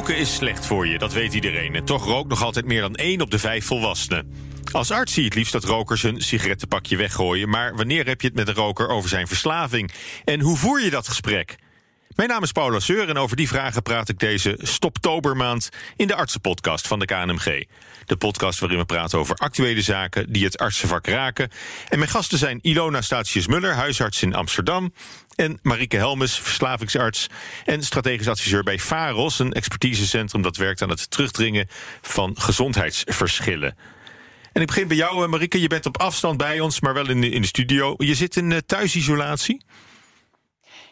Roken is slecht voor je, dat weet iedereen. En toch rookt nog altijd meer dan 1 op de 5 volwassenen. Als arts zie je het liefst dat rokers hun sigarettenpakje weggooien. Maar wanneer heb je het met een roker over zijn verslaving? En hoe voer je dat gesprek? Mijn naam is Paula Seur en over die vragen praat ik deze Stoptobermaand in de artsenpodcast van de KNMG. De podcast waarin we praten over actuele zaken die het artsenvak raken. En mijn gasten zijn Ilona Statius-Muller, huisarts in Amsterdam. En Marike Helmes, verslavingsarts en strategisch adviseur bij FAROS, een expertisecentrum dat werkt aan het terugdringen van gezondheidsverschillen. En ik begin bij jou, eh, Marike. Je bent op afstand bij ons, maar wel in de, in de studio. Je zit in uh, thuisisolatie?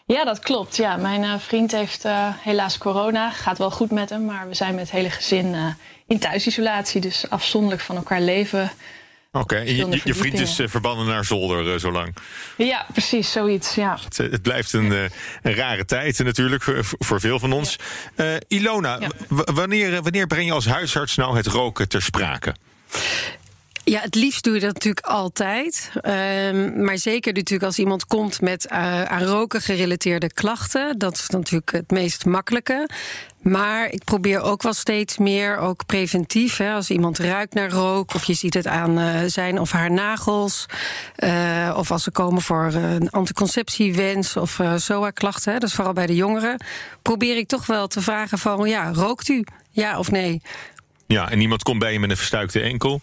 Ja, dat klopt. Ja, mijn uh, vriend heeft helaas corona. Gaat wel goed met hem, maar we zijn met het hele gezin in thuisisolatie. Dus afzonderlijk van elkaar leven. Oké, okay. je, je, vriend is verbannen naar zolder zo lang. Ja, precies, zoiets. Ja. Het, het blijft een, een, rare tijd natuurlijk voor, voor veel van ons. Ja. Ilona, ja. wanneer, wanneer breng je als huisarts nou het roken ter sprake? Ja, het liefst doe je dat natuurlijk altijd. Um, maar zeker natuurlijk als iemand komt met uh, aan roken gerelateerde klachten. Dat is natuurlijk het meest makkelijke. Maar ik probeer ook wel steeds meer, ook preventief. Hè, als iemand ruikt naar rook, of je ziet het aan uh, zijn of haar nagels. Uh, of als ze komen voor een anticonceptiewens of SOA-klachten. Dat is vooral bij de jongeren. Probeer ik toch wel te vragen van, ja, rookt u? Ja of nee? Ja, en iemand komt bij je met een verstuikte enkel?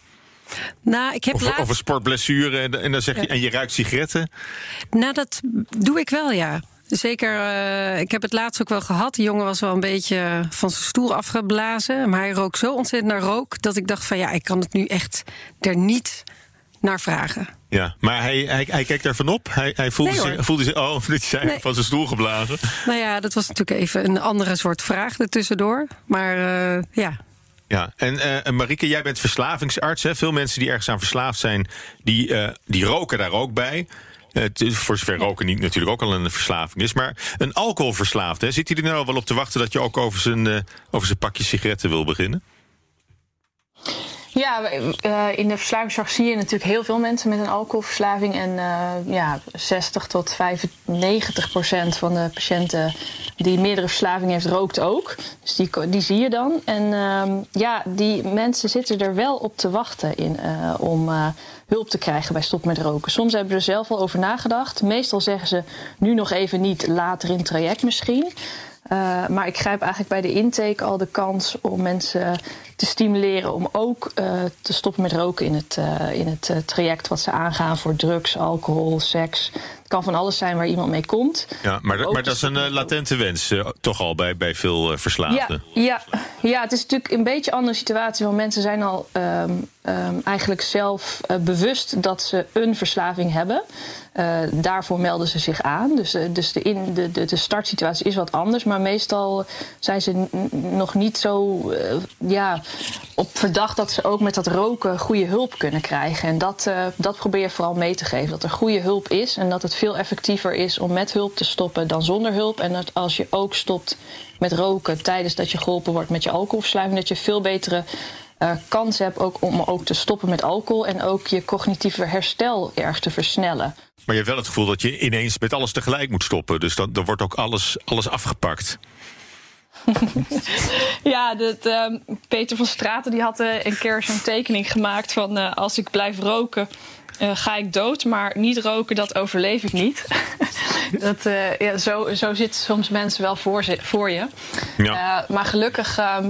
Nou, ik heb of, een sportblessure en, en dan zeg je, ja. en je ruikt sigaretten? Nou, dat doe ik wel, ja. Zeker, uh, ik heb het laatst ook wel gehad. Die jongen was wel een beetje van zijn stoel afgeblazen. Maar hij rook zo ontzettend naar rook dat ik dacht van ja, ik kan het nu echt er niet naar vragen. Ja, maar hij, hij, hij keek daarvan op. Hij, hij voelde, nee, zich, voelde zich. Oh, zei nee. van zijn stoel geblazen. Nou ja, dat was natuurlijk even een andere soort vraag ertussendoor. Maar uh, ja, ja, en uh, Marike, jij bent verslavingsarts. Hè? Veel mensen die ergens aan verslaafd zijn, die, uh, die roken daar ook bij. Uh, voor zover roken niet natuurlijk ook al een verslaving is. Maar een alcoholverslaafde, zit hij er nou wel op te wachten dat je ook over zijn, over zijn pakje sigaretten wil beginnen? Ja, uh, in de verslavingszorg zie je natuurlijk heel veel mensen met een alcoholverslaving. En uh, ja, 60 tot 95 procent van de patiënten die meerdere verslavingen heeft, rookt ook. Dus die, die zie je dan. En uh, ja, die mensen zitten er wel op te wachten in, uh, om hulp te krijgen bij stop met roken. Soms hebben ze er zelf al over nagedacht. Meestal zeggen ze nu nog even niet, later in het traject misschien. Uh, maar ik grijp eigenlijk bij de intake al de kans om mensen te stimuleren om ook uh, te stoppen met roken in het, uh, in het traject wat ze aangaan voor drugs, alcohol, seks. Kan van alles zijn waar iemand mee komt. Ja, maar, maar dat is een latente wens toch al bij, bij veel verslaafden. Ja, ja, ja, het is natuurlijk een beetje een andere situatie. Want mensen zijn al um, um, eigenlijk zelf bewust dat ze een verslaving hebben. Uh, daarvoor melden ze zich aan. Dus, uh, dus de, in, de, de, de startsituatie is wat anders. Maar meestal zijn ze nog niet zo uh, ja, op verdacht dat ze ook met dat roken goede hulp kunnen krijgen. En dat, dat probeer je vooral mee te geven. Dat er goede hulp is en dat het veel effectiever is om met hulp te stoppen dan zonder hulp. En dat als je ook stopt met roken tijdens dat je geholpen wordt met je alcoholverslaving, dat je veel betere uh, kans hebt ook om ook te stoppen met alcohol en ook je cognitieve herstel erg te versnellen. Maar je hebt wel het gevoel dat je ineens met alles tegelijk moet stoppen. Dus dan, dan wordt ook alles, alles afgepakt. ja, dat, uh, Peter van Straten die had uh, een keer zo'n tekening gemaakt van uh, als ik blijf roken. Ga ik dood, maar niet roken, dat overleef ik niet. dat, ja, zo, zo zitten soms mensen wel voor, voor je. Ja. maar gelukkig ehm,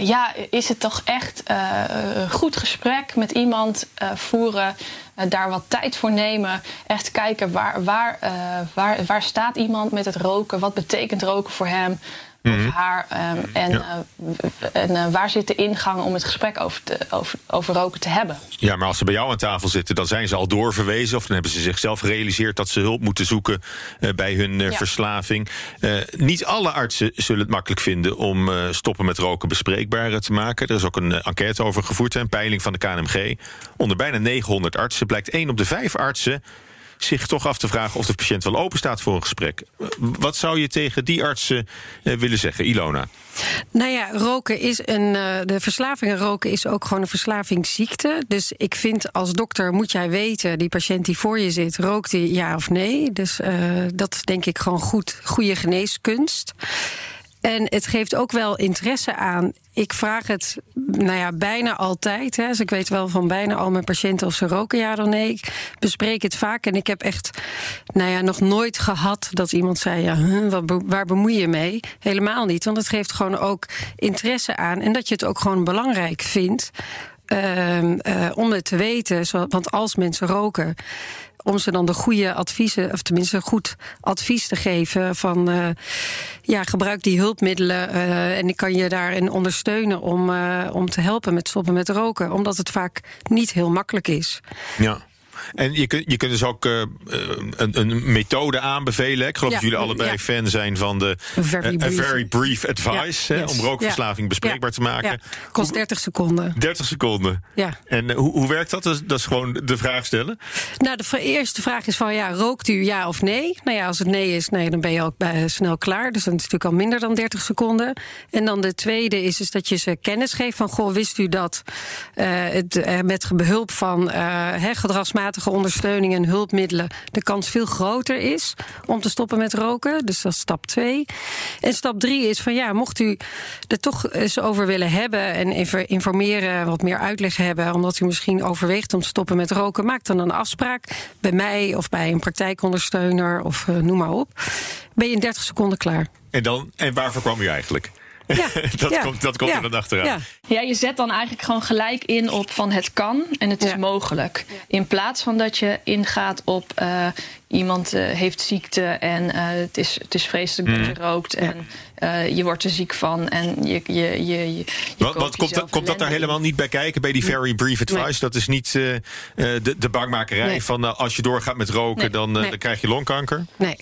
ja, is het toch echt een goed gesprek met iemand voeren, daar wat tijd voor nemen, echt kijken waar, waar, waar, waar staat iemand met het roken, wat betekent roken voor hem, mm-hmm. of haar. Um, en ja. en uh, waar zit de ingang om het gesprek over, te, over, over roken te hebben? Ja, maar als ze bij jou aan tafel zitten, dan zijn ze al doorverwezen. Of dan hebben ze zichzelf gerealiseerd dat ze hulp moeten zoeken uh, bij hun ja. verslaving. niet alle artsen zullen het makkelijk vinden om stoppen met roken bespreekbaar te maken. Er is ook een enquête over gevoerd, een peiling van de KNMG. Onder bijna 900 artsen blijkt 1 op de 5 artsen zich toch af te vragen of de patiënt wel open staat voor een gesprek. Wat zou je tegen die artsen uh, willen zeggen, Ilona? Nou ja, roken is een. Uh, de verslaving roken is ook gewoon een verslavingsziekte. Dus ik vind als dokter moet jij weten, die patiënt die voor je zit, rookt hij ja of nee. Dus uh, dat denk ik gewoon goed, goede geneeskunst. En het geeft ook wel interesse aan. Ik vraag het nou ja, bijna altijd. Hè. Dus ik weet wel van bijna al mijn patiënten of ze roken ja of nee. Ik bespreek het vaak en ik heb echt nou ja, nog nooit gehad dat iemand zei: ja, waar bemoei je mee? Helemaal niet. Want het geeft gewoon ook interesse aan. En dat je het ook gewoon belangrijk vindt. Uh, uh, om het te weten. Want als mensen roken, om ze dan de goede adviezen, of tenminste goed advies te geven van uh, ja, gebruik die hulpmiddelen uh, en ik kan je daarin ondersteunen om, uh, om te helpen met stoppen met roken, omdat het vaak niet heel makkelijk is. Ja. En je kunt, je kunt dus ook uh, een, een, methode aanbevelen. Ik geloof ja, dat jullie allebei ja. fan zijn van de very brief, very brief advice. Ja, hè, yes. Om rookverslaving bespreekbaar te maken. Kost 30 seconden. 30 seconden. Ja. En uh, hoe, hoe werkt dat? dat? Is gewoon de vraag stellen. Nou, de eerste vraag is van ja, rookt u ja of nee? Nou ja, als het nee is, nee, dan ben je ook bij, snel klaar. Dus dat is natuurlijk al minder dan 30 seconden. En dan de tweede is, is dat je ze kennis geeft van goh, wist u dat uh, het, met behulp van he, gedragsmatig ondersteuning en hulpmiddelen de kans veel groter is om te stoppen met roken. Dus dat is stap 2. En stap 3 is van ja, mocht u er toch eens over willen hebben en even informeren, wat meer uitleg hebben, omdat u misschien overweegt om te stoppen met roken, maak dan een afspraak bij mij of bij een praktijkondersteuner of uh, noem maar op. Ben je in 30 seconden klaar. En, dan, en waarvoor kwam u eigenlijk? Ja, dat, ja. Komt, dat komt ja. er dan achteraan. Ja. ja, je zet dan eigenlijk gewoon gelijk in op van het kan en het is mogelijk. In plaats van dat je ingaat op uh, iemand uh, heeft ziekte en uh, het, is, het is vreselijk dat je rookt en je wordt er ziek van en je. je, je, je, je wat, wat komt, dat, komt dat daar helemaal niet bij kijken bij die very brief advice? Nee. Dat is niet de, de bangmakerij nee. van als je doorgaat met roken, nee. dan, dan krijg je longkanker? Nee.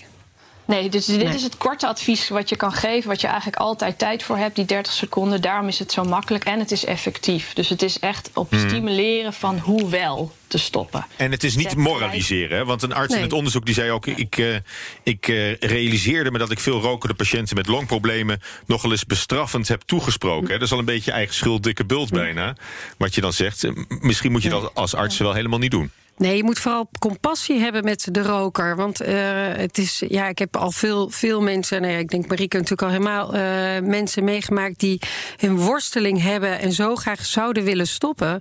Nee, dus dit nee. is het korte advies wat je kan geven, wat je eigenlijk altijd tijd voor hebt, die 30 seconden. Daarom is het zo makkelijk en het is effectief. Dus het is echt op hmm. stimuleren van hoe wel te stoppen. En het is niet moraliseren, hè? want een arts nee. in het onderzoek die zei ook: ik, uh, ik uh, realiseerde me dat ik veel rokende patiënten met longproblemen nogal eens bestraffend heb toegesproken. Hè? Dat is al een beetje eigen schuld, dikke bult bijna. Wat je dan zegt. Misschien moet je dat als arts wel helemaal niet doen. Nee, je moet vooral compassie hebben met de roker. Want uh, het is, ja, ik heb al veel, veel mensen, nou ja, ik denk Marieke natuurlijk al helemaal, uh, mensen meegemaakt die hun worsteling hebben en zo graag zouden willen stoppen.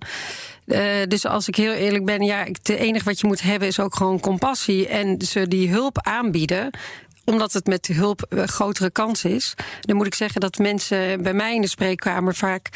Uh, dus als ik heel eerlijk ben, ja, het enige wat je moet hebben is ook gewoon compassie en ze die hulp aanbieden omdat het met hulp een grotere kans is. Dan moet ik zeggen dat mensen bij mij in de spreekkamer vaak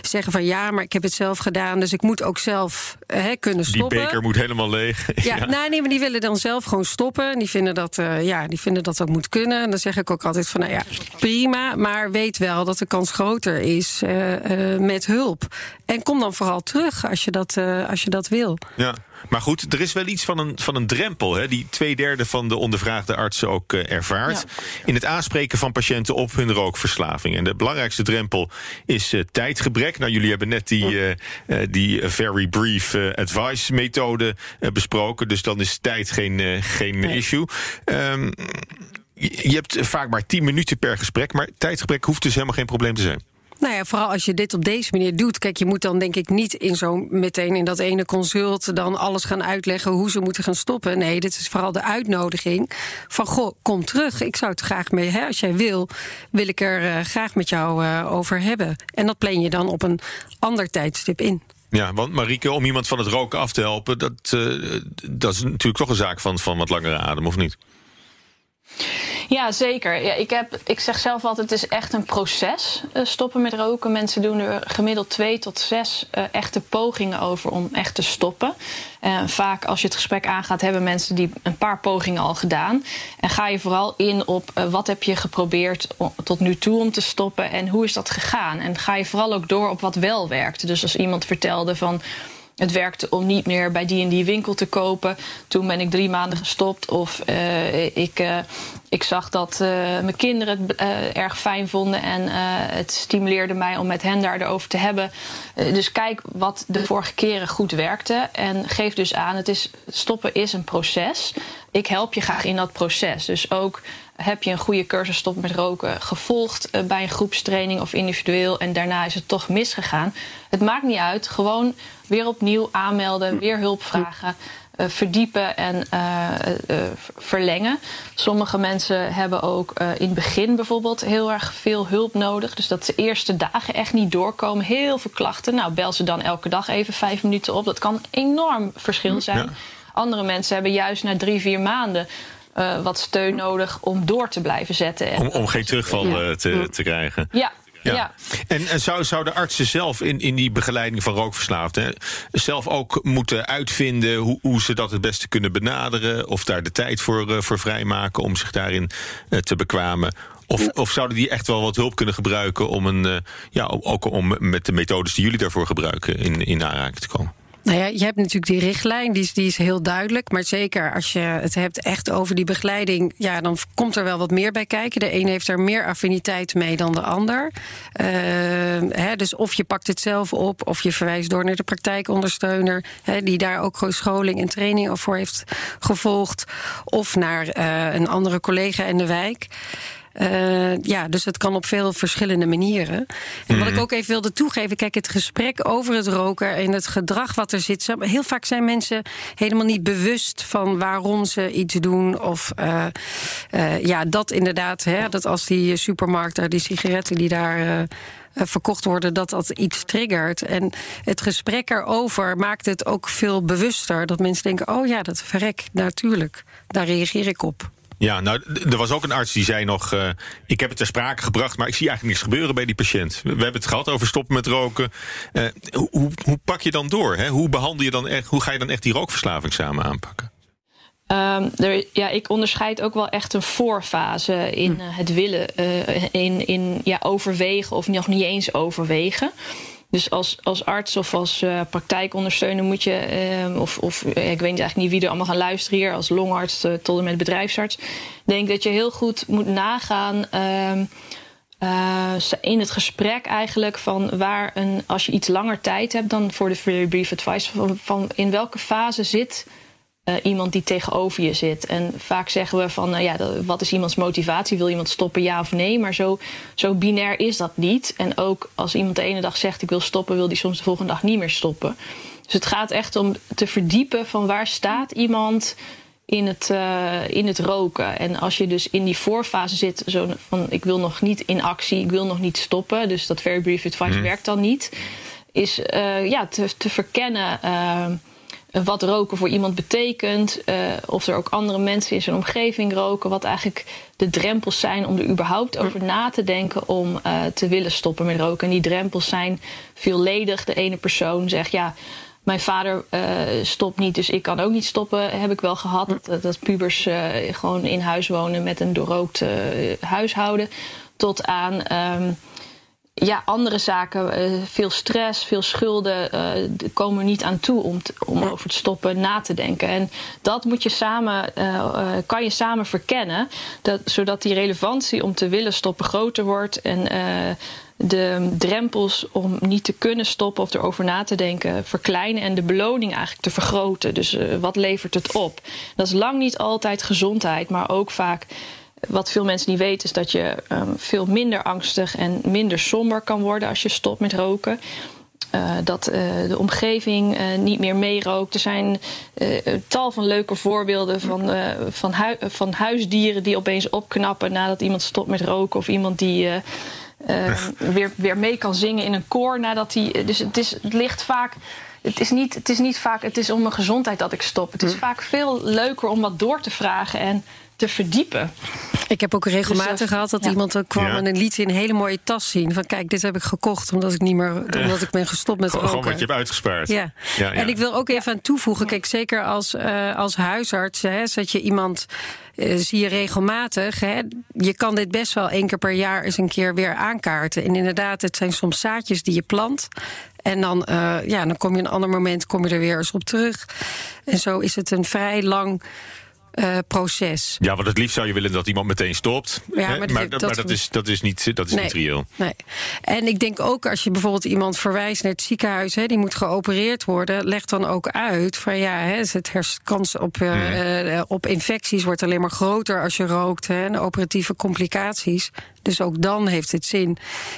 zeggen van ja, maar ik heb het zelf gedaan, dus ik moet ook zelf hè, kunnen stoppen. Die beker moet helemaal leeg. Ja, ja. Nou, nee, maar die willen dan zelf gewoon stoppen. Die vinden dat, uh, ja, die vinden dat dat moet kunnen. En dan zeg ik ook altijd van nou ja, prima, maar weet wel dat de kans groter is uh, uh, met hulp. En kom dan vooral terug als je dat, als je dat wil. Ja. Maar goed, er is wel iets van een, van een drempel, hè, die twee derde van de ondervraagde artsen ook uh, ervaart. Ja. In het aanspreken van patiënten op hun rookverslaving. En de belangrijkste drempel is uh, tijdgebrek. Nou, jullie hebben net die, uh, die very brief advice methode besproken. Dus dan is tijd geen, geen nee. issue. Um, je hebt vaak maar 10 minuten per gesprek, maar tijdgebrek hoeft dus helemaal geen probleem te zijn. Nou ja, vooral als je dit op deze manier doet. Kijk, je moet dan denk ik niet in zo meteen in dat ene consult dan alles gaan uitleggen hoe ze moeten gaan stoppen. Nee, dit is vooral de uitnodiging van goh, kom terug. Ik zou het graag mee, hè, als jij wil, wil ik er uh, graag met jou uh, over hebben. En dat plan je dan op een ander tijdstip in. Ja, want Marieke, om iemand van het roken af te helpen, dat, uh, dat is natuurlijk toch een zaak van, van wat langere adem, of niet? Ja, zeker. Ja, ik, heb, ik zeg zelf altijd, het is echt een proces uh, stoppen met roken. Mensen doen er gemiddeld twee tot zes uh, echte pogingen over om echt te stoppen. Uh, vaak als je het gesprek aangaat, hebben mensen die een paar pogingen al gedaan. En ga je vooral in op wat heb je geprobeerd tot nu toe om te stoppen en hoe is dat gegaan. En ga je vooral ook door op wat wel werkt. Dus als iemand vertelde van het werkte om niet meer bij die en die winkel te kopen. Toen ben ik drie maanden gestopt. Of uh, ik, uh, ik zag dat uh, mijn kinderen het erg fijn vonden. En het stimuleerde mij om met hen daarover te hebben. dus kijk wat de vorige keren goed werkte. En geef dus aan, het is, stoppen is een proces. Ik help je graag in dat proces. Dus ook heb je een goede cursus stop met roken gevolgd uh, bij een groepstraining of individueel en daarna is het toch misgegaan. Het maakt niet uit. Gewoon weer opnieuw aanmelden, weer hulp vragen. verdiepen en verlengen. Sommige mensen hebben ook in het begin bijvoorbeeld heel erg veel hulp nodig. Dus dat ze eerste dagen echt niet doorkomen. Heel veel klachten. Nou, bel ze dan elke dag even vijf minuten op. Dat kan enorm verschil zijn. Andere mensen hebben juist na drie, vier maanden uh, wat steun nodig om door te blijven zetten. En om, om geen terugval ja. te, te krijgen. Ja, ja. ja. En, en zou, zou de artsen zelf in, in die begeleiding van rookverslaafden zelf ook moeten uitvinden hoe, hoe ze dat het beste kunnen benaderen? Of daar de tijd voor, uh, voor vrijmaken om zich daarin uh, te bekwamen? Of, of, zouden die echt wel wat hulp kunnen gebruiken om een, uh, ja, ook om met de methodes die jullie daarvoor gebruiken in, in aanraking te komen? Nou ja, je hebt natuurlijk die richtlijn, die is, die is heel duidelijk. Maar zeker als je het hebt echt over die begeleiding, ja, dan komt er wel wat meer bij kijken. De een heeft er meer affiniteit mee dan de ander. Uh, hè, dus of je pakt het zelf op, of je verwijst door naar de praktijkondersteuner, hè, die daar ook gewoon scholing en training voor heeft gevolgd. Of naar uh, een andere collega in de wijk. Uh, ja, dus het kan op veel verschillende manieren. En wat ik mhm. ook even wilde toegeven, kijk, het gesprek over het roken en het gedrag wat er zit. Heel vaak zijn mensen helemaal niet bewust van waarom ze iets doen. Of uh, uh, ja, dat inderdaad, hè, dat als die supermarkt daar die sigaretten die daar verkocht worden, dat dat iets triggert. En het gesprek erover maakt het ook veel bewuster. Dat mensen denken: oh ja, dat verrek, natuurlijk. Daar reageer ik op. Ja, nou, er was ook een arts die zei nog... Uh, ik heb het ter sprake gebracht, maar ik zie eigenlijk niks gebeuren bij die patiënt. We hebben het gehad over stoppen met roken. Uh, hoe, hoe pak je dan door? Hè? Hoe, behandel je dan echt, hoe ga je dan echt die rookverslaving samen aanpakken? Um, er, ja, ik onderscheid ook wel echt een voorfase in hm. het willen, uh, in, in ja, overwegen of nog niet eens overwegen. Dus als, als arts of als uh, praktijkondersteuner moet je, uh, of, of ik weet eigenlijk niet wie er allemaal gaan luisteren hier, als longarts uh, tot en met bedrijfsarts, denk dat je heel goed moet nagaan. Ehm, in het gesprek eigenlijk van waar een, als je iets langer tijd hebt dan voor de very brief advice, van in welke fase zit uh, iemand die tegenover je zit. En vaak zeggen we van, uh, ja, wat is iemands motivatie? Wil iemand stoppen, ja of nee? Maar zo, zo binair is dat niet. En ook als iemand de ene dag zegt, ik wil stoppen... wil die soms de volgende dag niet meer stoppen. Dus het gaat echt om te verdiepen van waar staat iemand in het, uh, in het roken. En als je dus in die voorfase zit, zo van ik wil nog niet in actie, ik wil nog niet stoppen, dus dat very brief advice mm. werkt dan niet, is ja, te, te verkennen uh, wat roken voor iemand betekent. Uh, of er ook andere mensen in zijn omgeving roken. Wat eigenlijk de drempels zijn om er überhaupt over na te denken om uh, te willen stoppen met roken. En die drempels zijn veelledig. De ene persoon zegt ja. Mijn vader uh, stopt niet, dus ik kan ook niet stoppen. Heb ik wel gehad. Dat, dat pubers gewoon in huis wonen met een doorrookt huishouden. Tot aan um, ja, andere zaken, uh, veel stress, veel schulden, uh, komen er niet aan toe om, te, om over het stoppen na te denken. En dat moet je samen, uh, kan je samen verkennen, dat, zodat die relevantie om te willen stoppen groter wordt en de drempels om niet te kunnen stoppen of erover na te denken verkleinen en de beloning eigenlijk te vergroten. Dus wat levert het op? Dat is lang niet altijd gezondheid, maar ook vaak wat veel mensen niet weten is dat je um, veel minder angstig en minder somber kan worden als je stopt met roken. Uh, dat uh, de omgeving uh, niet meer meerookt. Er zijn tal van leuke voorbeelden van, van, van, huisdieren die opeens opknappen nadat iemand stopt met roken. Of iemand die weer, weer mee kan zingen in een koor nadat hij. Dus het, is, het ligt vaak. Het is, niet, het is niet vaak, het is om mijn gezondheid dat ik stop. Het is hm. vaak veel leuker om wat door te vragen en te verdiepen. Ik heb ook regelmatig dus gehad dat iemand kwam en een liet in een hele mooie tas zien. Van kijk, dit heb ik gekocht omdat ik niet meer omdat ik ben gestopt met roken. Gewoon wat je hebt uitgespaard. Ja. ja en ik wil ook even aan toevoegen. Kijk, zeker als, uh, als huisarts hè, zet je iemand. Uh, zie je regelmatig. Hè, je kan dit best wel één keer per jaar eens een keer weer aankaarten. En inderdaad, het zijn soms zaadjes die je plant. En dan, uh, ja, dan kom je een ander moment kom je er weer eens op terug. En zo is het een vrij lang uh, proces. Ja, want het liefst zou je willen dat iemand meteen stopt. Ja, maar, maar, dat, maar dat, is, dat is niet, dat is niet reëel. Nee. En ik denk ook als je bijvoorbeeld iemand verwijst naar het ziekenhuis, hè, die moet geopereerd worden, leg dan ook uit van ja, hè, het kans op, uh, op infecties wordt alleen maar groter als je rookt hè, en operatieve complicaties. Dus ook dan heeft het zin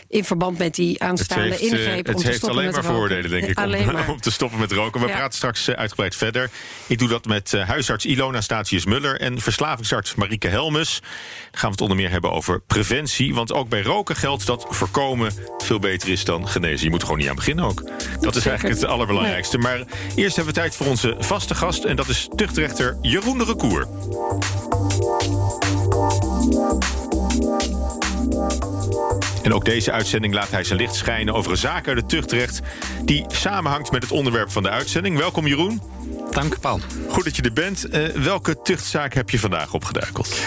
in verband met die aanstaande het heeft, uh, ingreep. Het om te heeft alleen maar voordelen, denk ik, om, maar. om, te stoppen met roken. We Ja. praten straks uh, uitgebreid verder. Ik doe dat met uh, huisarts Ilona Statius-Muller en verslavingsarts Marieke Helmes. Dan gaan we het onder meer hebben over preventie. Want ook bij roken geldt dat voorkomen veel beter is dan genezen. Je moet er gewoon niet aan beginnen ook. Dat is eigenlijk het allerbelangrijkste. Maar eerst hebben we tijd voor onze vaste gast. En dat is tuchtrechter Jeroen de Recour. En ook deze uitzending laat hij zijn licht schijnen over een zaak uit het tuchtrecht... die samenhangt met het onderwerp van de uitzending. Welkom Jeroen. Dank, Paul. Goed dat je er bent. Uh, welke tuchtzaak heb je vandaag opgeduikeld?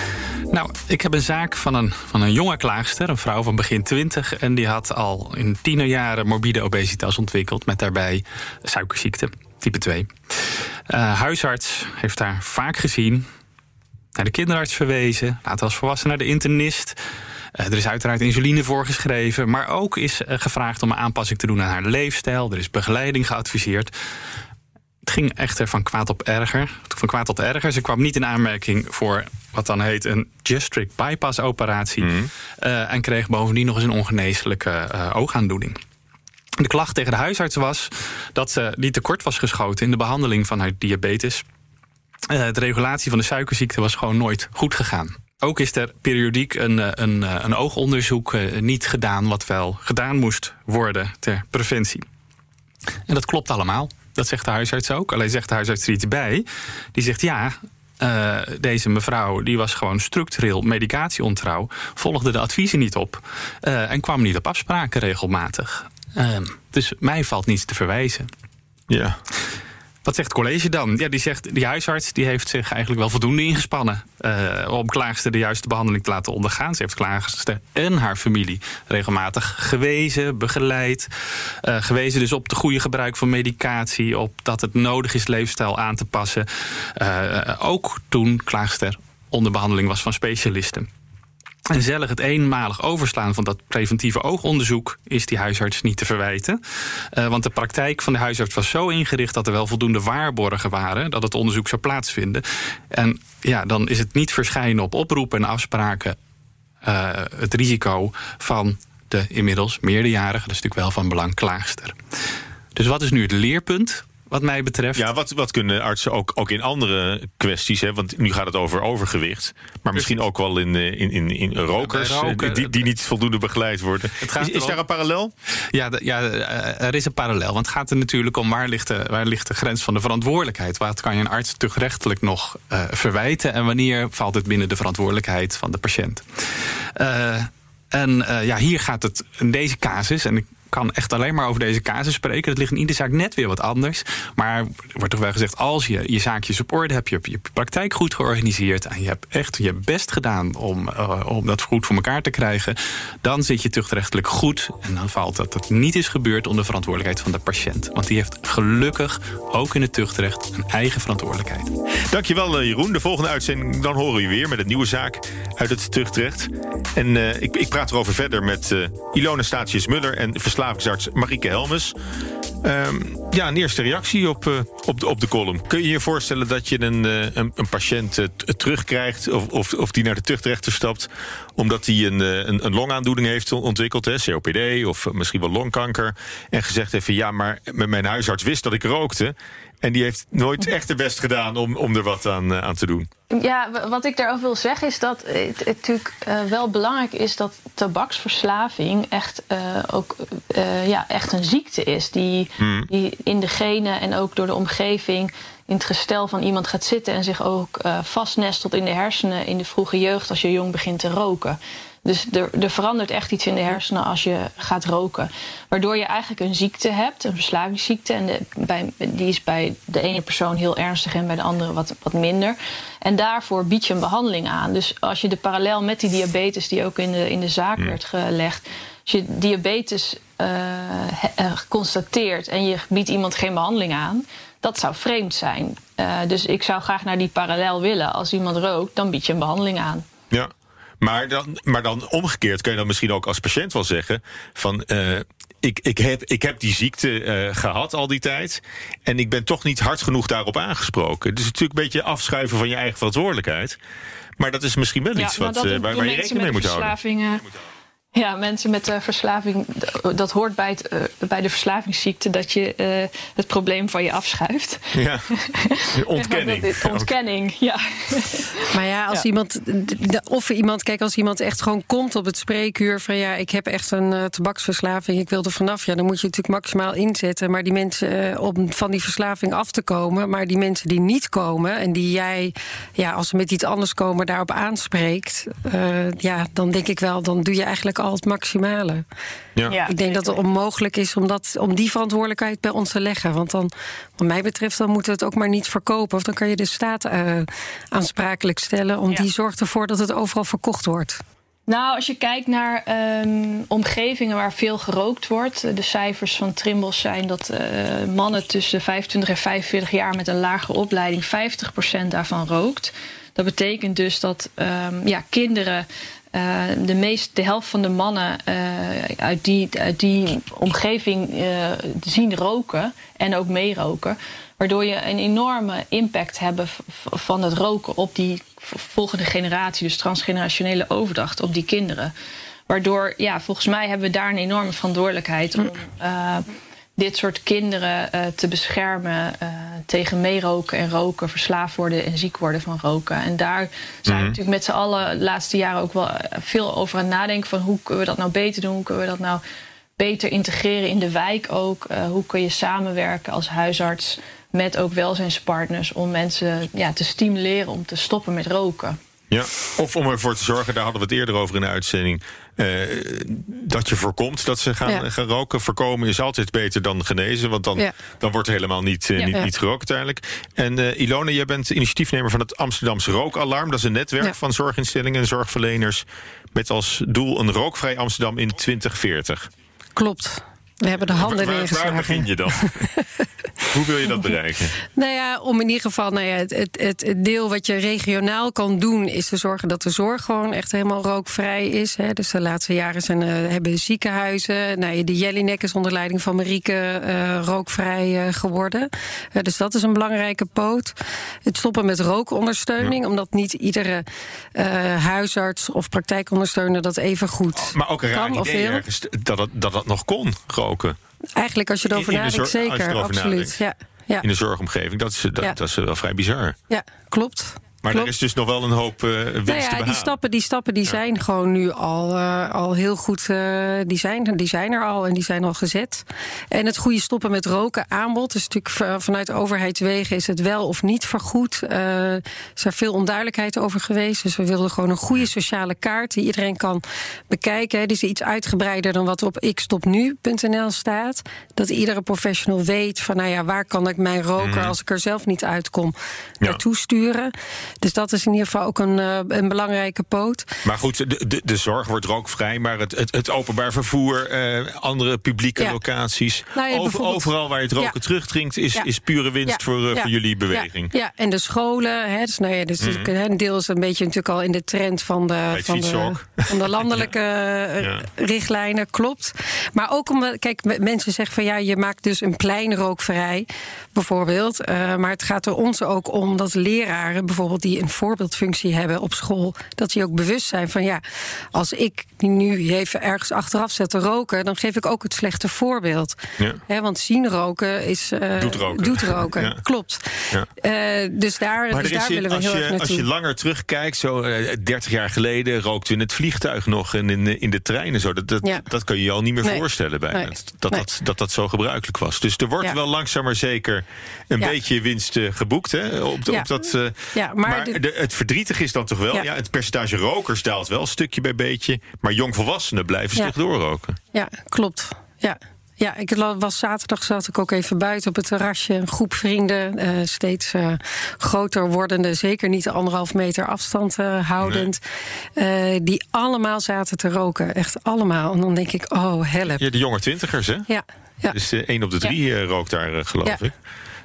Nou, ik heb een zaak van een, van een jonge klaagster, een vrouw van begin 20. En die had al in tienerjaren morbide obesitas ontwikkeld... met daarbij suikerziekte, type 2. Uh, huisarts heeft haar vaak gezien, naar de kinderarts verwezen... later als volwassen naar de internist... Uh, er is uiteraard insuline voorgeschreven, maar ook is uh, gevraagd om een aanpassing te doen aan haar leefstijl. Er is begeleiding geadviseerd. Het ging echter van kwaad op erger. Van kwaad tot erger. Ze kwam niet in aanmerking voor wat dan heet een gastric bypass operatie. Mm. Uh, en kreeg bovendien nog eens een ongeneeslijke oogaandoening. De klacht tegen de huisarts was dat ze niet tekort was geschoten in de behandeling van haar diabetes. de regulatie van de suikerziekte was gewoon nooit goed gegaan. Ook is er periodiek een, een, een oogonderzoek niet gedaan, wat wel gedaan moest worden ter preventie. En dat klopt allemaal. Dat zegt de huisarts ook. Alleen zegt de huisarts er iets bij. Die zegt ja. Deze mevrouw die was gewoon structureel medicatieontrouw, volgde de adviezen niet op en kwam niet op afspraken regelmatig. Uh, dus mij valt niets te verwijzen. Ja. Wat zegt het college dan? Ja, die zegt, die huisarts die heeft zich eigenlijk wel voldoende ingespannen... Uh, om klaagster de juiste behandeling te laten ondergaan. Ze heeft klaagster en haar familie regelmatig gewezen, begeleid. Uh, gewezen dus op het goede gebruik van medicatie... op dat het nodig is leefstijl aan te passen. Uh, ook toen klaagster onder behandeling was van specialisten. En zellig het eenmalig overslaan van dat preventieve oogonderzoek is die huisarts niet te verwijten. Uh, want de praktijk van de huisarts was zo ingericht dat er wel voldoende waarborgen waren dat het onderzoek zou plaatsvinden. En ja, dan is het niet verschijnen op oproepen en afspraken uh, het risico van de inmiddels meerderjarige, dat is natuurlijk wel van belang, klaagster. Dus wat is nu het leerpunt? Wat mij betreft. Ja, wat, wat kunnen artsen ook, ook in andere kwesties, hè? want nu gaat het over overgewicht, maar misschien ook wel in, in, in, in rokers roken, die, die niet voldoende begeleid worden. is, is daar een parallel? Ja, ja, er is een parallel, want het gaat er natuurlijk om waar ligt, de, waar ligt de grens van de verantwoordelijkheid? Wat kan je een arts tuchtrechtelijk nog uh, verwijten en wanneer valt het binnen de verantwoordelijkheid van de patiënt? Uh, en uh, ja, hier gaat het in deze casus, en ik kan echt alleen maar over deze casus spreken. Dat ligt in iedere zaak net weer wat anders. Maar er wordt toch wel gezegd, als je je zaakjes op orde hebt... je hebt je praktijk goed georganiseerd... en je hebt echt je best gedaan om, uh, om dat goed voor elkaar te krijgen... dan zit je tuchtrechtelijk goed. En dan valt dat het niet is gebeurd onder verantwoordelijkheid van de patiënt. Want die heeft gelukkig ook in het tuchtrecht een eigen verantwoordelijkheid. Dankjewel Jeroen. De volgende uitzending dan horen we je weer met een nieuwe zaak uit het tuchtrecht. En uh, ik, ik praat erover verder met uh, Ilona Statius-Muller en verslavingsarts Marieke Helmes. Um, ja, een eerste reactie op, uh, op, de, op de column. Kun je je voorstellen dat je een, uh, een, een, patiënt uh, terugkrijgt... Of, of, of die naar de tuchtrechter stapt... omdat hij een, een, een longaandoening heeft ontwikkeld, hè, COPD... of misschien wel longkanker... en gezegd heeft ja, maar mijn huisarts wist dat ik rookte... en die heeft nooit echt de best gedaan om, om er wat aan, aan te doen. Ja, wat ik daarover wil zeggen is dat het, natuurlijk uh, wel belangrijk is dat tabaksverslaving echt uh, ook ja, echt een ziekte is. Die, hmm. die in de genen en ook door de omgeving in het gestel van iemand gaat zitten en zich ook vastnestelt in de hersenen in de vroege jeugd als je jong begint te roken. Dus er, er, verandert echt iets in de hersenen als je gaat roken. Waardoor je eigenlijk een ziekte hebt, een verslavingsziekte. En de, bij, die is bij de ene persoon heel ernstig en bij de andere wat, wat minder. En daarvoor bied je een behandeling aan. Dus als je de parallel met die diabetes, die ook in de, in de zaak mm. werd gelegd. Als je diabetes uh, uh, constateert en je biedt iemand geen behandeling aan. Dat zou vreemd zijn. Uh, dus ik zou graag naar die parallel willen. Als iemand rookt, dan bied je een behandeling aan. Ja. Maar dan, maar dan omgekeerd kun je dan misschien ook als patiënt wel zeggen: van uh, ik, ik, heb, ik heb die ziekte uh, gehad al die tijd. En ik ben toch niet hard genoeg daarop aangesproken. Dus het is natuurlijk een beetje afschuiven van je eigen verantwoordelijkheid. Maar dat is misschien wel iets wat, waar, waar je rekening mee moet houden. Ja, mensen met uh, verslaving, dat hoort bij, het, uh, bij de verslavingsziekte dat je uh, het probleem van je afschuift. Ja, ontkenning. ontkenning, ja. Maar ja, als ja. iemand, of iemand, kijk, als iemand echt gewoon komt op het spreekuur van ja, ik heb echt een tabaksverslaving, ik wil er vanaf, ja, dan moet je natuurlijk maximaal inzetten. Maar die mensen, om van die verslaving af te komen, maar die mensen die niet komen en die jij, ja, als ze met iets anders komen, daarop aanspreekt, ja, dan denk ik wel, dan doe je eigenlijk al het maximale. Ja. Ik denk dat het onmogelijk is om, dat, om die verantwoordelijkheid bij ons te leggen. Want dan, wat mij betreft, dan moeten we het ook maar niet verkopen. Of dan kan je de staat uh, aansprakelijk stellen. Om die zorgt ervoor dat het overal verkocht wordt. Nou, als je kijkt naar um, omgevingen waar veel gerookt wordt. De cijfers van Trimbos zijn dat uh, mannen tussen de 25 en 45 jaar met een lage opleiding 50% daarvan rookt. Dat betekent dus dat um, ja, kinderen uh, de, meest, de helft van de mannen uh, uit, die, uit die omgeving uh, zien roken en ook meeroken. Waardoor je een enorme impact hebt van het roken op die volgende generatie, dus transgenerationele overdracht op die kinderen. Waardoor, ja, volgens mij hebben we daar een enorme verantwoordelijkheid om dit soort kinderen uh, te beschermen uh, tegen meeroken en roken, verslaafd worden en ziek worden van roken. En daar zijn we natuurlijk met z'n allen de laatste jaren ook wel veel over aan het nadenken van hoe kunnen we dat nou beter doen, hoe kunnen we dat nou beter integreren in de wijk ook. Uh, hoe kun je samenwerken als huisarts met ook welzijnspartners om mensen ja, te stimuleren om te stoppen met roken. Ja, of om ervoor te zorgen, daar hadden we het eerder over in de uitzending. Uh, dat je voorkomt dat ze gaan, ja. gaan, roken. Voorkomen is altijd beter dan genezen, want dan, ja. dan wordt er helemaal niet, ja. niet, niet, gerookt uiteindelijk. En uh, Ilone, jij bent initiatiefnemer van het Amsterdamse Rookalarm. Dat is een netwerk van zorginstellingen en zorgverleners. Met als doel een rookvrij Amsterdam in 2040. Klopt. We hebben de handen waar, neergeslagen. Waar begin je dan? Hoe wil je dat bereiken? Nou ja, om in ieder geval nou ja, het, het, het, deel wat je regionaal kan doen, is te zorgen dat de zorg gewoon echt helemaal rookvrij is. Hè. Dus de laatste jaren zijn, uh, hebben ziekenhuizen. Nou, de Jellinek is onder leiding van Marieke uh, rookvrij uh, geworden. dus dat is een belangrijke poot. Het stoppen met rookondersteuning, ja. omdat niet iedere huisarts of praktijkondersteuner dat even goed maar ook een kan of wil. Ergens, dat, dat, dat dat nog kon, Eigenlijk als je erover nadenkt, zeker, absoluut. Nadenkt. Ja, ja. In de zorgomgeving, dat is, dat, ja. dat is wel vrij bizar. Ja, klopt. Maar Klopt. er is dus nog wel een hoop uh, winst nou ja, te. Die stappen, die, stappen die ja. zijn gewoon nu al, uh, al heel goed. Uh, die, zijn, die zijn er al en die zijn al gezet. En het goede stoppen met roken aanbod. Dus natuurlijk vanuit overheidswegen is het wel of niet vergoed. er is er veel onduidelijkheid over geweest. Dus we wilden gewoon een goede sociale kaart die iedereen kan bekijken. Die is iets uitgebreider dan wat op ikstopnu.nl staat. Dat iedere professional weet van nou ja, waar kan ik mijn roker, mm. als ik er zelf niet uitkom, naartoe sturen. Dus dat is in ieder geval ook een, uh, een belangrijke poot. Maar goed, de, de, de zorg wordt rookvrij, maar het, het, het openbaar vervoer, uh, andere publieke ja. locaties, nou ja, over, overal waar je het roken ja. terugdringt, is, is pure winst voor, uh, voor jullie beweging. Ja, en de scholen, hè, dus, nou ja, dus mm -hmm. een deel is een beetje natuurlijk al in de trend van de, van de, van de landelijke richtlijnen, klopt. Maar ook omdat, kijk, mensen zeggen van ja, je maakt dus een plein rookvrij, bijvoorbeeld. maar het gaat er ons ook om dat leraren bijvoorbeeld die een voorbeeldfunctie hebben op school, dat die ook bewust zijn van ja, als ik nu even ergens achteraf zet te roken, dan geef ik ook het slechte voorbeeld. Ja. He, want zien roken is. Uh, doet roken. Doet roken. ja. Klopt. Ja. Uh, dus daar, dus daar willen we heel je, erg naartoe. Als je langer terugkijkt, zo uh, 30 jaar geleden rookte we in het vliegtuig nog en in, in de treinen. Zo. Dat, dat, dat kan je je al niet meer nee. voorstellen bijna. Nee. Dat, nee. dat, dat dat zo gebruikelijk was. Dus er wordt wel langzaam maar zeker een beetje winst geboekt hè, op, op dat. ja, maar, maar de, het verdrietige is dan toch wel, ja. ja. het percentage rokers daalt wel stukje bij beetje, maar jongvolwassenen blijven ja. zich doorroken. Ja, klopt. Ja. Ja, ik was zaterdag zat ik ook even buiten op het terrasje. Een groep vrienden, uh, steeds uh, groter wordende, zeker niet de anderhalf meter afstand uh, houdend. Nee. die allemaal zaten te roken. Echt allemaal. En dan denk ik, oh, help. Ja, de jonge twintigers, hè? Ja. ja. Dus één op de drie ja. rookt daar, geloof ik.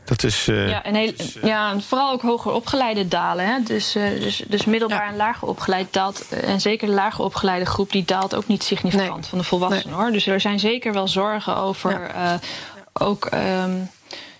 Dat is, uh, ja, en heel, ja, en vooral ook hoger opgeleide dalen. Hè? Dus, uh, dus, dus middelbaar ja. en lager opgeleid daalt. En zeker de lager opgeleide groep die daalt ook niet significant nee. van de volwassenen nee. hoor. Dus er zijn zeker wel zorgen over ja. uh, ook. Um,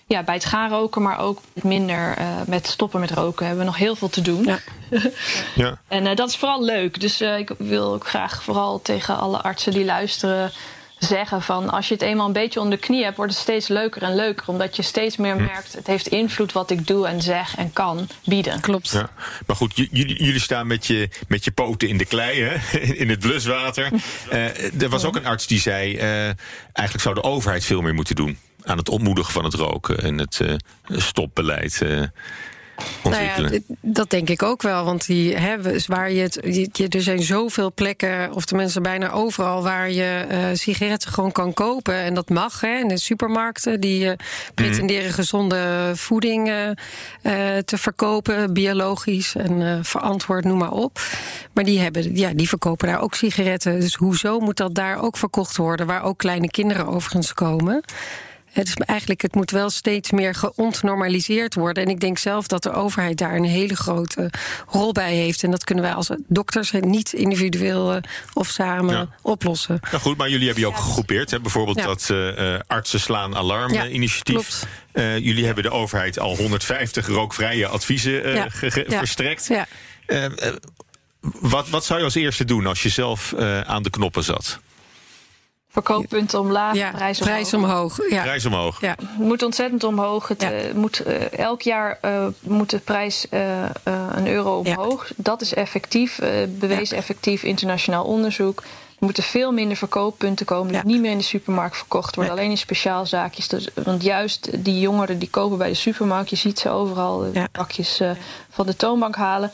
ja, bij het gaan roken, maar ook minder met stoppen met roken hebben we nog heel veel te doen. Ja. Ja. En dat is vooral leuk. Dus ik wil ook graag vooral tegen alle artsen die luisteren zeggen van als je het eenmaal een beetje onder de knie hebt, wordt het steeds leuker en leuker. Omdat je steeds meer hm. merkt, het heeft invloed wat ik doe en zeg en kan bieden. Klopt. Ja. Maar goed, jullie, jullie staan met je, met je poten in de klei, hè? in het bluswater. Uh, er was ook een arts die zei, uh, eigenlijk zou de overheid veel meer moeten doen aan het ontmoedigen van het roken en het uh, stopbeleid. Nou ja, dat denk ik ook wel. Want die, hè, waar je het, je, er zijn zoveel plekken, of tenminste bijna overal, waar je uh, sigaretten gewoon kan kopen. En dat mag. Hè, in de supermarkten die uh, pretenderen gezonde voeding uh, te verkopen, biologisch en verantwoord, noem maar op. Maar die, hebben, ja, die verkopen daar ook sigaretten. Dus hoezo moet dat daar ook verkocht worden? Waar ook kleine kinderen overigens komen. Het, is eigenlijk, het moet wel steeds meer geontnormaliseerd worden. En ik denk zelf dat de overheid daar een hele grote rol bij heeft. En dat kunnen wij als dokters niet individueel eh, of samen oplossen. Nou goed, maar jullie hebben je ook gegroepeerd. Hè? Bijvoorbeeld dat uh, artsen slaan alarm initiatief. Uh, jullie hebben de overheid al 150 rookvrije adviezen verstrekt. wat, wat zou je als eerste doen als je zelf aan de knoppen zat? Verkooppunten omlaag, ja, prijs omhoog. Prijs omhoog, ja. Prijs omhoog. Ja. Het moet ontzettend omhoog. Het, uh, moet, uh, elk jaar uh, moet de prijs een euro omhoog. Dat is effectief, bewezen effectief internationaal onderzoek. Er moeten veel minder verkooppunten komen die niet meer in de supermarkt verkocht worden. Alleen in speciaalzaakjes. Dus, want juist die jongeren die kopen bij de supermarkt, je ziet ze overal pakjes van de toonbank halen.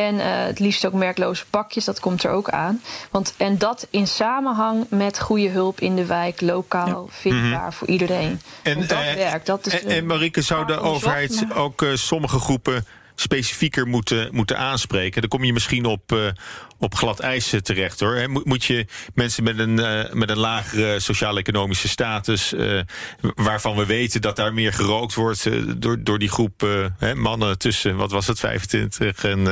En uh, het liefst ook merkloze pakjes, dat komt er ook aan. Want, en dat in samenhang met goede hulp in de wijk, lokaal, vindbaar mhm. voor iedereen. En dat uh, werkt. Dat is, en, en Marike, zou de overheid ook uh, sommige groepen specifieker moeten, moeten aanspreken. Dan kom je misschien op, uh, op glad ijs terecht hoor. Moet, moet je mensen met een, uh, met een lagere sociaal-economische status, uh, waarvan we weten dat daar meer gerookt wordt door, door die groep hè, mannen tussen, wat was het, 25 en,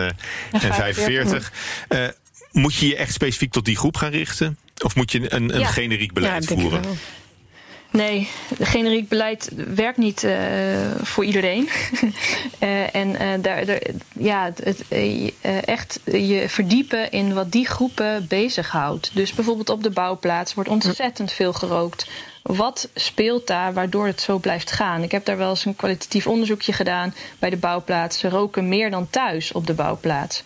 en 45. moet je je echt specifiek tot die groep gaan richten? Of moet je een, een generiek beleid ja, voeren? Nee, generiek beleid werkt niet uh, voor iedereen. uh, en daar, daar, ja, het, echt je verdiepen in wat die groepen bezighoudt. Dus bijvoorbeeld op de bouwplaats wordt ontzettend veel gerookt. Wat speelt daar waardoor het zo blijft gaan? Ik heb daar wel eens een kwalitatief onderzoekje gedaan bij de bouwplaats. Ze roken meer dan thuis op de bouwplaats.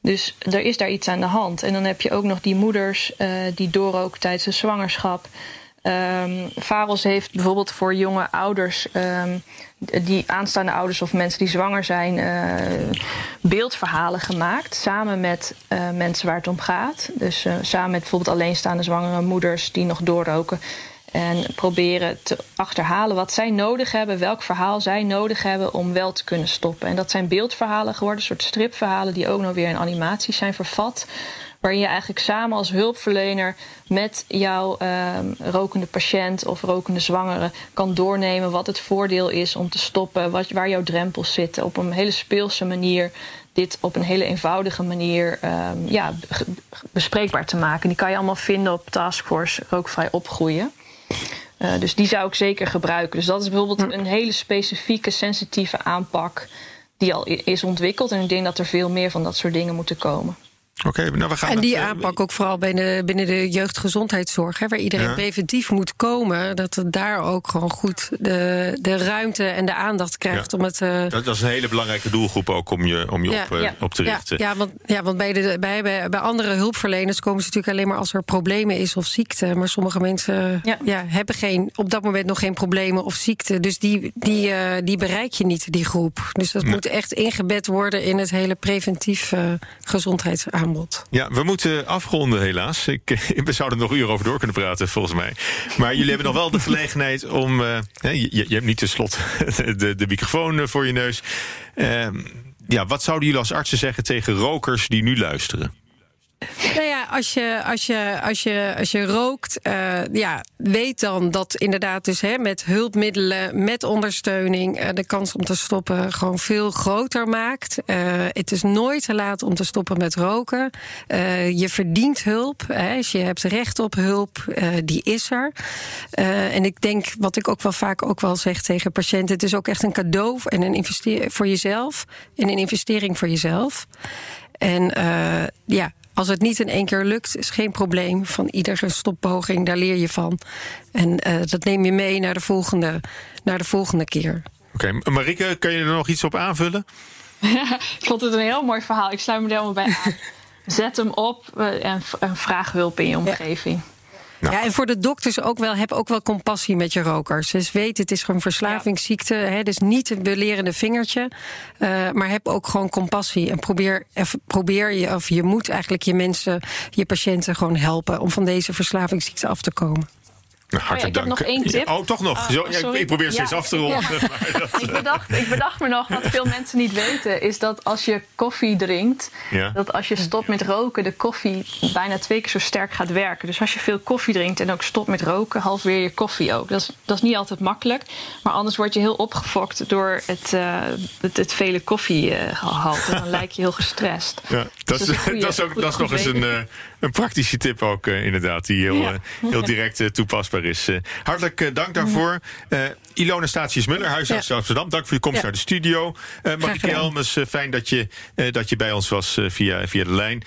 Dus er is daar iets aan de hand. En dan heb je ook nog die moeders die doorroken tijdens de zwangerschap. Um, Faros heeft bijvoorbeeld voor jonge ouders, um, die aanstaande ouders of mensen die zwanger zijn, uh, beeldverhalen gemaakt. Samen met uh, mensen waar het om gaat. Dus uh, samen met bijvoorbeeld alleenstaande zwangere moeders die nog doorroken. En proberen te achterhalen wat zij nodig hebben, welk verhaal zij nodig hebben om wel te kunnen stoppen. En dat zijn beeldverhalen geworden, soort stripverhalen die ook nog weer in animaties zijn vervat waarin je eigenlijk samen als hulpverlener met jouw uh, rokende patiënt of rokende zwangere kan doornemen wat het voordeel is om te stoppen, wat, waar jouw drempels zitten, op een hele speelse manier. Dit op een hele eenvoudige manier um, ja, bespreekbaar te maken. Die kan je allemaal vinden op Taskforce Rookvrij Opgroeien. Uh, dus die zou ik zeker gebruiken. Dus dat is bijvoorbeeld een hele specifieke, sensitieve aanpak die al is ontwikkeld. En ik denk dat er veel meer van dat soort dingen moeten komen. Oké, nou we gaan en die eh, aanpak ook vooral binnen, binnen de jeugdgezondheidszorg, hè, waar iedereen preventief moet komen, dat het daar ook gewoon goed de, de ruimte en de aandacht krijgt om het. Uh... Dat, dat, is een hele belangrijke doelgroep ook om je, om je op, uh, op te richten. Ja, want, ja, want bij, de, bij, bij, bij andere hulpverleners komen ze natuurlijk alleen maar als er problemen is of ziekte. Maar sommige mensen ja. hebben geen, op dat moment nog geen problemen of ziekte. Dus die, die, die bereik je niet, die groep. Dus dat moet echt ingebed worden in het hele preventief gezondheidsaanbod. Ja, we moeten afronden helaas. Ik, we zouden er nog uren over door kunnen praten, volgens mij. Maar jullie hebben nog wel de gelegenheid om... Uh, je, je, hebt niet tenslotte de, de microfoon eh, voor je neus. Uh, ja, wat zouden jullie als artsen zeggen tegen rokers die nu luisteren? Nou ja, als je, als je, als je, als je rookt, uh, ja, weet dan dat inderdaad dus hè, met hulpmiddelen, met ondersteuning, uh, de kans om te stoppen gewoon veel groter maakt. Uh, het is nooit te laat om te stoppen met roken. je verdient hulp. Hè, als je hebt recht op hulp, die is er. en ik denk, wat ik ook wel vaak ook wel zeg tegen patiënten, het is ook echt een cadeau en een investering voor jezelf en een investering voor jezelf. En ja, als het niet in één keer lukt, is geen probleem. Van iedere stoppoging, daar leer je van. En uh, dat neem je mee naar de volgende, naar de volgende keer. Oké, okay. Marike, kan je er nog iets op aanvullen? ik vond het een heel mooi verhaal. Ik sluit me er helemaal bij aan. Zet hem op uh, en, en, vraag hulp in je omgeving. Ja. Ja, en voor de dokters ook wel, heb ook wel compassie met je rokers. Dus weet, het is gewoon verslavingsziekte. Hè, dus niet een belerende vingertje. Uh, maar heb ook gewoon compassie. En probeer, probeer je, of je moet eigenlijk je mensen, je patiënten gewoon helpen om van deze verslavingsziekte af te komen. Hartelijk oh ja, ik heb nog één tip. Oh, toch nog? Ja, ik probeer steeds ja. af te ronden. Ja. Dat, ik, bedacht, ik bedacht me nog, wat veel mensen niet weten... is dat als je koffie drinkt... dat als je stopt met roken... de koffie bijna twee keer zo sterk gaat werken. Dus als je veel koffie drinkt en ook stopt met roken... halveer je koffie ook. Dat is, dat is niet altijd makkelijk. Maar anders word je heel opgefokt door het, uh, het, het, vele koffiegehalte. dan lijk je heel gestrest. Ja, dat, dus is, goeie, dat is, ook, dat is nog eens een, uh, een praktische tip ook uh, inderdaad... die heel, heel direct toepasbaar is. Hartelijk dank daarvoor. Ilona Statius-Muller, huisarts ja. Amsterdam. Dank voor je komst naar de studio. Uh, Marieke Helmes, fijn dat je, dat je bij ons was via, via de lijn.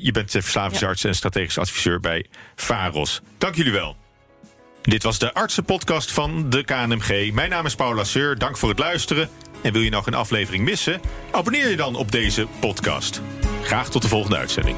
je bent verslavingsarts en strategisch adviseur bij VAROS. Dank jullie wel. Dit was de artsenpodcast van de KNMG. Mijn naam is Paula Seur. Dank voor het luisteren. En wil je nog een aflevering missen? Abonneer je dan op deze podcast. Graag tot de volgende uitzending.